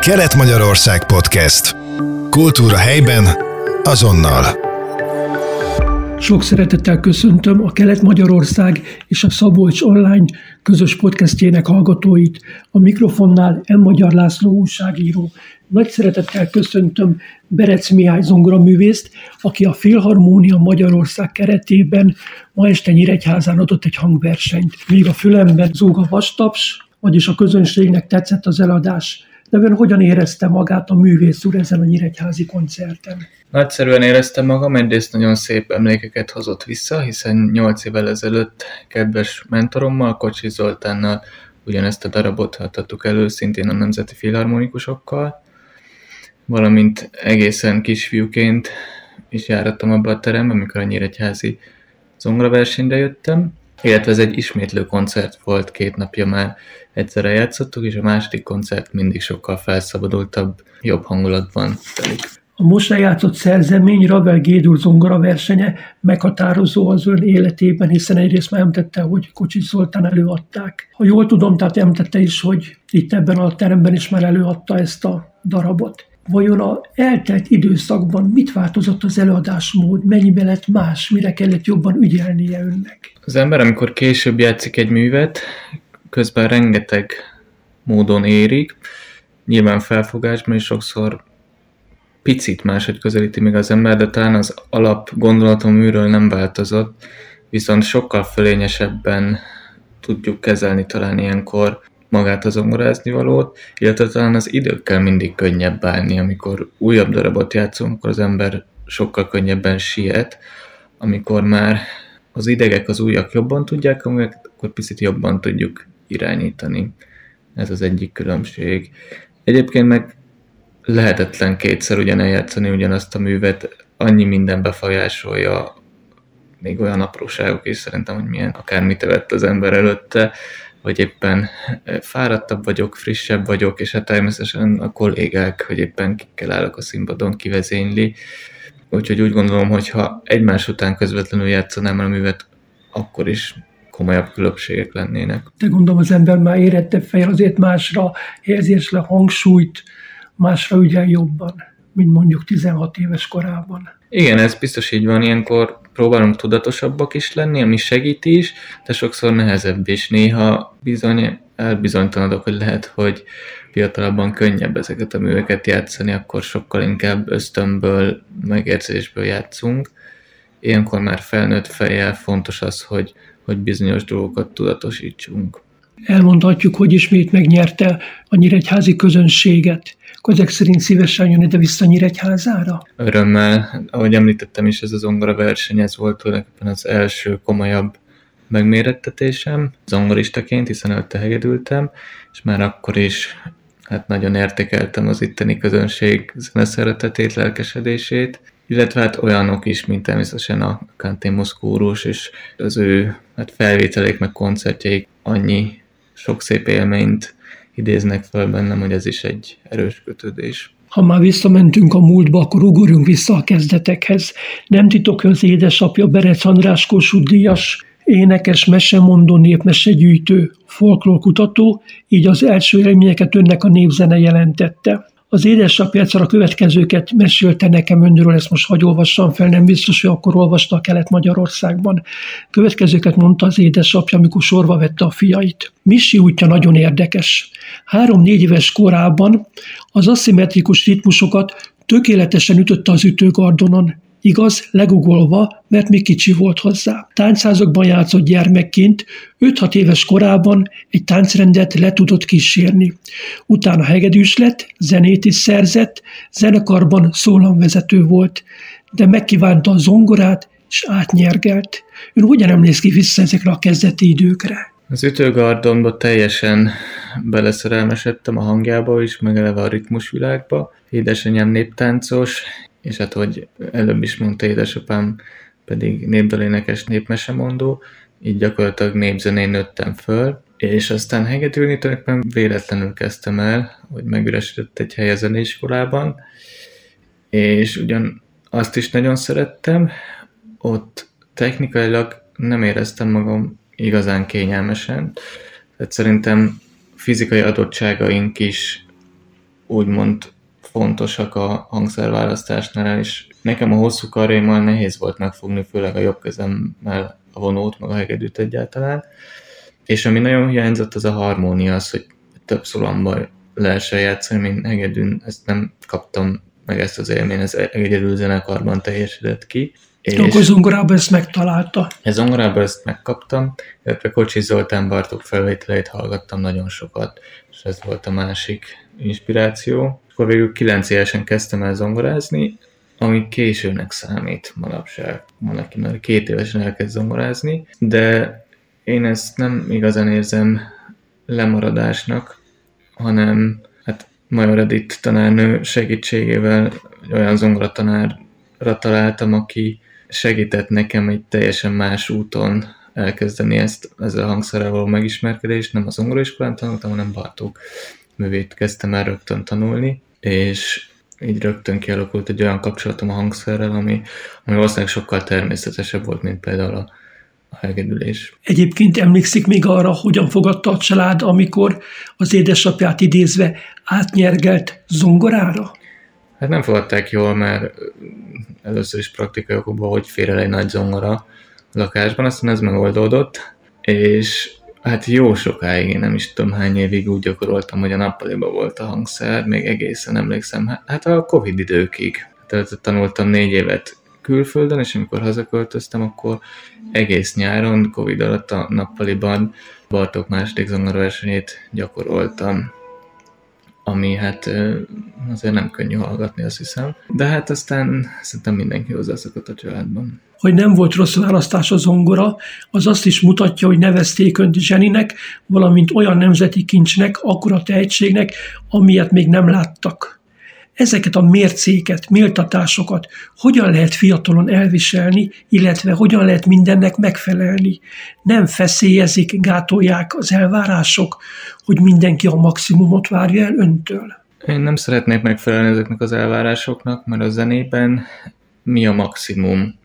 Kelet-Magyarország Podcast. Kultúra helyben, azonnal. Sok szeretettel köszöntöm a Kelet-Magyarország és a Szabolcs Online közös podcastjének hallgatóit. A mikrofonnál M. Magyar László újságíró. Nagy szeretettel köszöntöm Berec Mihály zongoraművészt, aki a Filharmónia Magyarország keretében ma este Nyíregyházán adott egy hangversenyt. Még a fülemben zúg a vastaps, vagyis a közönségnek tetszett az eladás. De ön hogyan érezte magát a művész úr ezen a nyíregyházi koncerten? Nagyszerűen éreztem magam, egyrészt nagyon szép emlékeket hozott vissza, hiszen 8 évvel ezelőtt kedves mentorommal, Kocsi Zoltánnal ugyanezt a darabot adtuk elő, szintén a Nemzeti Filharmonikusokkal, valamint egészen kisfiúként is járattam abba a terembe, amikor a Nyíregyházi zongoraversenyre jöttem, illetve ez egy ismétlő koncert volt, két napja már egyszerre játszottuk, és a második koncert mindig sokkal felszabadultabb, jobb hangulatban telik. A most lejátszott szerzemény Ravel Gédur zongora versenye meghatározó az ön életében, hiszen egyrészt már említette, hogy Kocsis Zoltán előadták. Ha jól tudom, tehát említette is, hogy itt ebben a teremben is már előadta ezt a darabot. Vajon a eltelt időszakban mit változott az előadásmód, mennyibe lett más, mire kellett jobban ügyelnie önnek? Az ember, amikor később játszik egy művet, közben rengeteg módon érik, nyilván felfogásban is sokszor picit máshogy közelíti meg az ember, de talán az alap gondolatom műről nem változott, viszont sokkal fölényesebben tudjuk kezelni talán ilyenkor magát az zongorázni valót, illetve talán az időkkel mindig könnyebb állni, amikor újabb darabot játszunk, akkor az ember sokkal könnyebben siet, amikor már az idegek, az újak jobban tudják, akkor picit jobban tudjuk irányítani. Ez az egyik különbség. Egyébként meg lehetetlen kétszer ugyan eljátszani ugyanazt a művet, annyi minden befolyásolja, még olyan apróságok is szerintem, hogy milyen akármit evett az ember előtte, vagy éppen fáradtabb vagyok, frissebb vagyok, és hát természetesen a kollégák, hogy éppen kikkel állok a színpadon, kivezényli. Úgyhogy úgy gondolom, hogy ha egymás után közvetlenül játszanám a művet, akkor is komolyabb különbségek lennének. De gondolom az ember már érette fejl, azért másra helyezés le hangsúlyt, másra ügyel jobban, mint mondjuk 16 éves korában. Igen, ez biztos így van, ilyenkor próbálunk tudatosabbak is lenni, ami segít is, de sokszor nehezebb is. Néha bizony elbizonytalanodok, hogy lehet, hogy fiatalabban könnyebb ezeket a műveket játszani, akkor sokkal inkább ösztönből, megérzésből játszunk. Ilyenkor már felnőtt fejjel fontos az, hogy, hogy bizonyos dolgokat tudatosítsunk. Elmondhatjuk, hogy ismét megnyerte a nyíregyházi közönséget. Ezek szerint szívesen jön ide-vissza Nyíregyházára? Örömmel, ahogy említettem is, ez az zongora verseny, ez volt tulajdonképpen az első komolyabb megmérettetésem zongoristaként, hiszen előtte hegedültem, és már akkor is hát nagyon értékeltem az itteni közönség zeneszeretetét, lelkesedését, illetve hát olyanok is, mint természetesen a Kantémus kórus, és az ő hát felvételék meg koncertjeik annyi sok szép élményt idéznek fel bennem, hogy ez is egy erős kötődés. Ha már visszamentünk a múltba, akkor ugorjunk vissza a kezdetekhez. Nem titok, hogy az édesapja Berec András Kossuth Díjas énekes, mesemondó, népmesegyűjtő, folklórkutató, így az első élményeket önnek a népzene jelentette. Az édesapja egyszer a következőket mesélte nekem önről, ezt most hagy olvassam fel, nem biztos, hogy akkor olvasta a Kelet-Magyarországban. Következőket mondta az édesapja, amikor sorba vette a fiait. Misi útja nagyon érdekes. Három-négy éves korában az aszimmetrikus ritmusokat tökéletesen ütötte az ütőgardonon. Igaz, legugolva, mert még kicsi volt hozzá. Táncházakban játszott gyermekként, 5-6 éves korában egy táncrendet le tudott kísérni. Utána hegedűs lett, zenét is szerzett, zenekarban szólamvezető volt, de megkívánta a zongorát, és átnyergelt. Ön hogyan emlékszik vissza ezekre a kezdeti időkre? Az ütőgardonba teljesen beleszerelmesedtem a hangjába is, meg eleve a ritmusvilágba. Édesanyám néptáncos, és hát, hogy előbb is mondta édesapám, pedig népdalénekes népmesemondó, így gyakorlatilag népzenén nőttem föl, és aztán hegedülni tulajdonképpen véletlenül kezdtem el, hogy megüresített egy hely a zeneiskolában, és ugyan azt is nagyon szerettem, ott technikailag nem éreztem magam igazán kényelmesen, tehát szerintem fizikai adottságaink is úgymond fontosak a hangszerválasztásnál, és nekem a hosszú karjaimmal nehéz volt megfogni, főleg a jobb kezemmel a vonót, meg a hegedűt egyáltalán. És ami nagyon hiányzott, az a harmónia, az, hogy több szólamba lehessen játszani, mint hegedűn, ezt nem kaptam meg ezt az élmény, ez egyedül zenekarban teljesített ki. És Akkor zongorában ezt megtalálta. Ez zongorában ezt megkaptam, illetve Kocsi Zoltán Bartók felvételeit hallgattam nagyon sokat, és ez volt a másik inspiráció. Akkor végül 9 évesen kezdtem el zongorázni, ami későnek számít manapság. Van, aki már két évesen elkezd zongorázni, de én ezt nem igazán érzem lemaradásnak, hanem hát Major Edith tanárnő segítségével olyan zongoratanárra találtam, aki segített nekem egy teljesen más úton elkezdeni ezt, ezzel a hangszerrel való megismerkedést, nem az zongoraiskolán tanultam, hanem Bartók művét kezdtem el rögtön tanulni, és így rögtön kialakult egy olyan kapcsolatom a hangszerrel, ami, ami valószínűleg sokkal természetesebb volt, mint például a, a hegedülés. Egyébként emlékszik még arra, hogyan fogadta a család, amikor az édesapját idézve átnyergelt zongorára? Hát nem fogadták jól, mert először is praktikai okokban, hogy fér el egy nagy zongora a lakásban, aztán ez megoldódott, és hát jó sokáig, én nem is tudom hány évig úgy gyakoroltam, hogy a nappaliba volt a hangszer, még egészen emlékszem, hát a Covid időkig. Tehát tanultam négy évet külföldön, és amikor hazaköltöztem, akkor egész nyáron, Covid alatt a nappaliban Bartók második zongoraversenyét gyakoroltam ami hát azért nem könnyű hallgatni, azt hiszem. De hát aztán szerintem mindenki hozzászokott a családban. Hogy nem volt rossz választás a zongora, az azt is mutatja, hogy nevezték önt zseninek, valamint olyan nemzeti kincsnek, akkora tehetségnek, amilyet még nem láttak ezeket a mércéket, méltatásokat hogyan lehet fiatalon elviselni, illetve hogyan lehet mindennek megfelelni. Nem feszélyezik, gátolják az elvárások, hogy mindenki a maximumot várja el öntől. Én nem szeretnék megfelelni ezeknek az elvárásoknak, mert a zenében mi a maximum?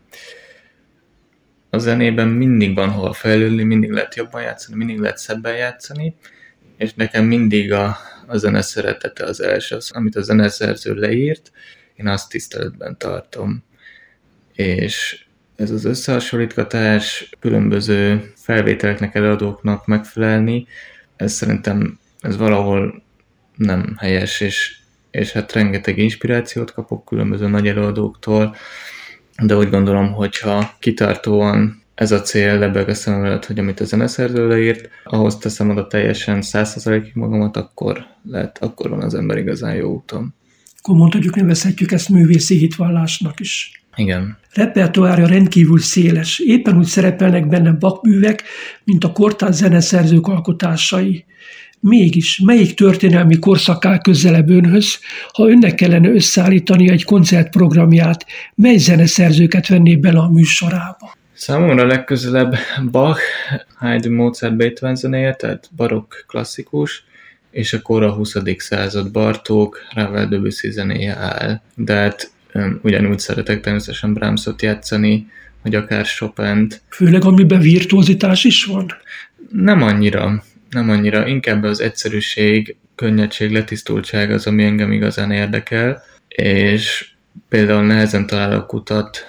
A zenében mindig van hol fejlődni, mindig lehet jobban játszani, mindig lehet szebben játszani, és nekem mindig a, a zene szeretete az első, az, amit a zeneszerző leírt, én azt tiszteletben tartom. És ez az összehasonlítgatás, különböző felvételeknek, előadóknak megfelelni, ez szerintem ez valahol nem helyes, és, és hát rengeteg inspirációt kapok különböző nagy előadóktól, de úgy gondolom, hogyha kitartóan ez a cél lebeg a szemem előtt, hogy amit a zeneszerző leírt, ahhoz teszem oda teljesen százszerzalékig magamat, akkor lehet, akkor van az ember igazán jó úton. Akkor mondhatjuk, nevezhetjük ezt művészi hitvallásnak is. Igen. Repertoárja rendkívül széles. Éppen úgy szerepelnek benne bakművek, mint a kortárs zeneszerzők alkotásai. Mégis, melyik történelmi korszak áll közelebb önhöz, ha önnek kellene összeállítani egy koncertprogramját, mely zeneszerzőket venné bele a műsorába? Számomra legközelebb Bach, Haydn, Mozart, Beethoven zenéje, tehát barokk klasszikus, és akkor a 20. század Bartók, Ravel Debussy zenéje áll. De hát um, ugyanúgy szeretek természetesen Brahmsot játszani, vagy akár Chopin-t. Főleg amiben virtuozitás is van? Nem annyira, nem annyira. Inkább az egyszerűség, könnyedség, letisztultság az, ami engem igazán érdekel, és például nehezen találok utat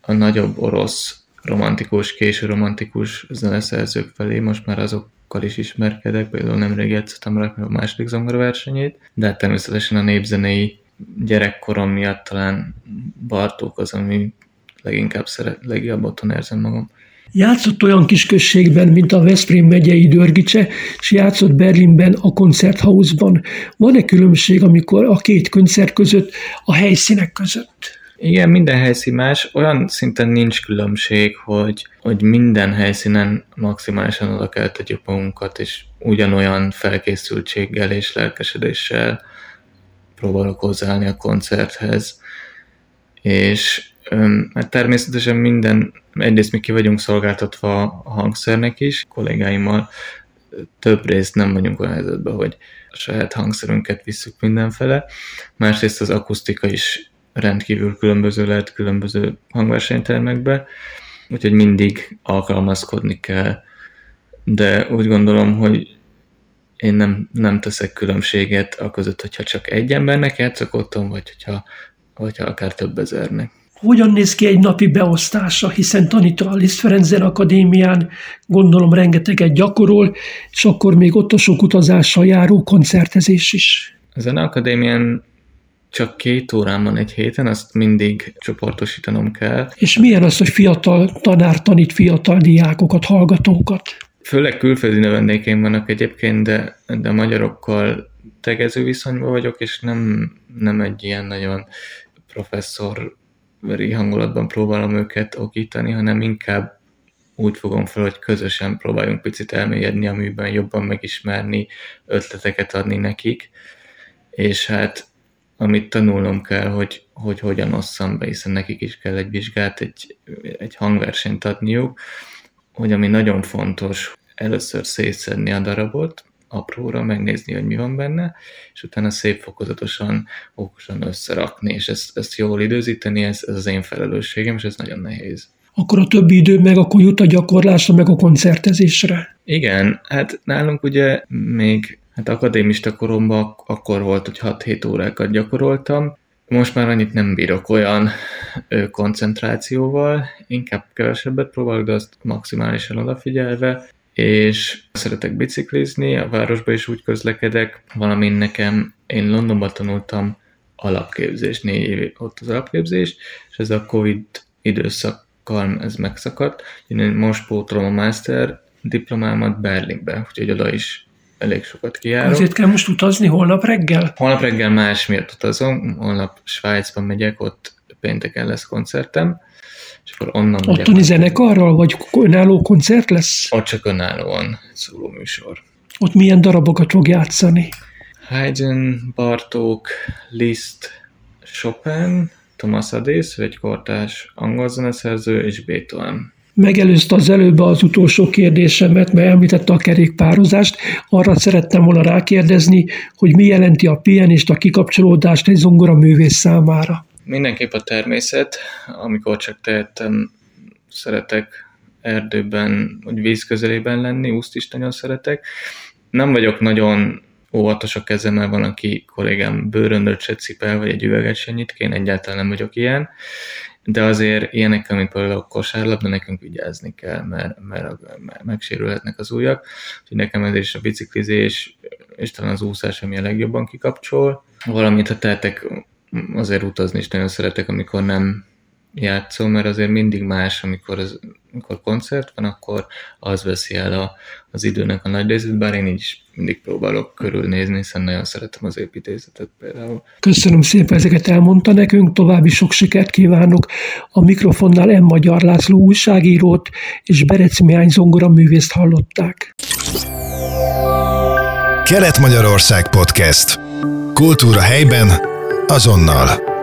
a nagyobb orosz romantikus, késő romantikus zeneszerzők felé, most már azokkal is ismerkedek, például nemrég játszottam rá a második versenyét, de hát természetesen a népzenei gyerekkorom miatt talán Bartók az, ami leginkább szeret, legjobb otthon érzem magam. Játszott olyan kisközségben, mint a Veszprém megyei Dörgicse, és játszott Berlinben a koncerthausban. Van-e különbség, amikor a két koncert között, a helyszínek között? Igen, minden helyszín más. Olyan szinten nincs különbség, hogy, hogy minden helyszínen maximálisan oda kell tegyük magunkat, és ugyanolyan felkészültséggel és lelkesedéssel próbálok hozzáállni a koncerthez. És hát természetesen minden, egyrészt mi ki vagyunk szolgáltatva a hangszernek is, kollégáimmal több részt nem vagyunk olyan helyzetben, hogy a saját hangszerünket visszük mindenfele. Másrészt az akusztika is rendkívül különböző lehet különböző hangversenytermekbe, úgyhogy mindig alkalmazkodni kell. De úgy gondolom, hogy én nem, nem teszek különbséget a között, hogyha csak egy embernek játszok otthon, vagy hogyha, hogyha akár több ezernek. Hogyan néz ki egy napi beosztása, hiszen tanít a Liszt Ferenzen Akadémián, gondolom rengeteget gyakorol, és akkor még ott a sok utazással járó koncertezés is. A Zeneakadémián csak két órán van egy héten, azt mindig csoportosítanom kell. És milyen az, hogy fiatal tanár tanít fiatal diákokat, hallgatókat? Főleg külföldi növendékeim vannak egyébként, de, de magyarokkal tegező viszonyban vagyok, és nem, nem egy ilyen nagyon professzori hangulatban próbálom őket okítani, hanem inkább úgy fogom fel, hogy közösen próbáljunk picit elmélyedni a műben, jobban megismerni, ötleteket adni nekik, és hát amit tanulnom kell, hogy, hogy hogyan osszam be, hiszen nekik is kell egy vizsgát, egy, egy hangversenyt adniuk, hogy ami nagyon fontos, először szétszedni a darabot, apróra, megnézni, hogy mi van benne, és utána szép fokozatosan, okosan összerakni, és ezt, ezt jól időzíteni, ez, ez az én felelősségem, és ez nagyon nehéz. Akkor a többi idő meg akkor jut a gyakorlásra, meg a koncertezésre. Igen, hát nálunk ugye még hát akadémista koromban akkor volt, hogy 6-7 órákat gyakoroltam, most már annyit nem bírok olyan koncentrációval, inkább kevesebbet próbálok, de azt maximálisan odafigyelve, és szeretek biciklizni, a városba is úgy közlekedek, valamint nekem, én Londonban tanultam alapképzés, négy év ott az alapképzés, és ez a Covid időszakkal ez megszakadt, én most pótolom a master diplomámat Berlinbe, úgyhogy oda is elég sokat kijárok. Azért kell most utazni holnap reggel? Holnap reggel más miatt utazom, holnap Svájcban megyek, ott pénteken lesz koncertem, és akkor onnan Ottani zenekarral, vagy önálló koncert lesz? Ott csak önállóan szóló műsor. Ott milyen darabokat fog játszani? Haydn, Bartók, Liszt, Chopin, Thomas Adész, egy kortás angol zeneszerző, és Beethoven megelőzte az előbb az utolsó kérdésemet, mert említette a kerékpározást. Arra szerettem volna rákérdezni, hogy mi jelenti a pianista kikapcsolódást egy zongora művész számára. Mindenképp a természet. Amikor csak tehettem, szeretek erdőben, vagy víz közelében lenni, úszt is nagyon szeretek. Nem vagyok nagyon óvatos a kezemmel, van, aki kollégám bőröndöt se cipel, vagy egy üveget se nyit, én egyáltalán nem vagyok ilyen de azért ilyenek, mint például a kosárlabda, nekünk vigyázni kell, mert, mert, mert megsérülhetnek az ujjak. Úgyhogy nekem ez is a biciklizés, és talán az úszás, ami a legjobban kikapcsol. Valamint, ha tehetek, azért utazni is nagyon szeretek, amikor nem játszom, mert azért mindig más, amikor, az, amikor koncert van, akkor az veszi el a, az időnek a nagy részét, bár én így mindig próbálok körülnézni, hiszen nagyon szeretem az építészetet például. Köszönöm szépen, ezeket elmondta nekünk, további sok sikert kívánok. A mikrofonnál M. Magyar László újságírót és Berec Mihány zongora művészt hallották. Kelet-Magyarország Podcast. Kultúra helyben, azonnal.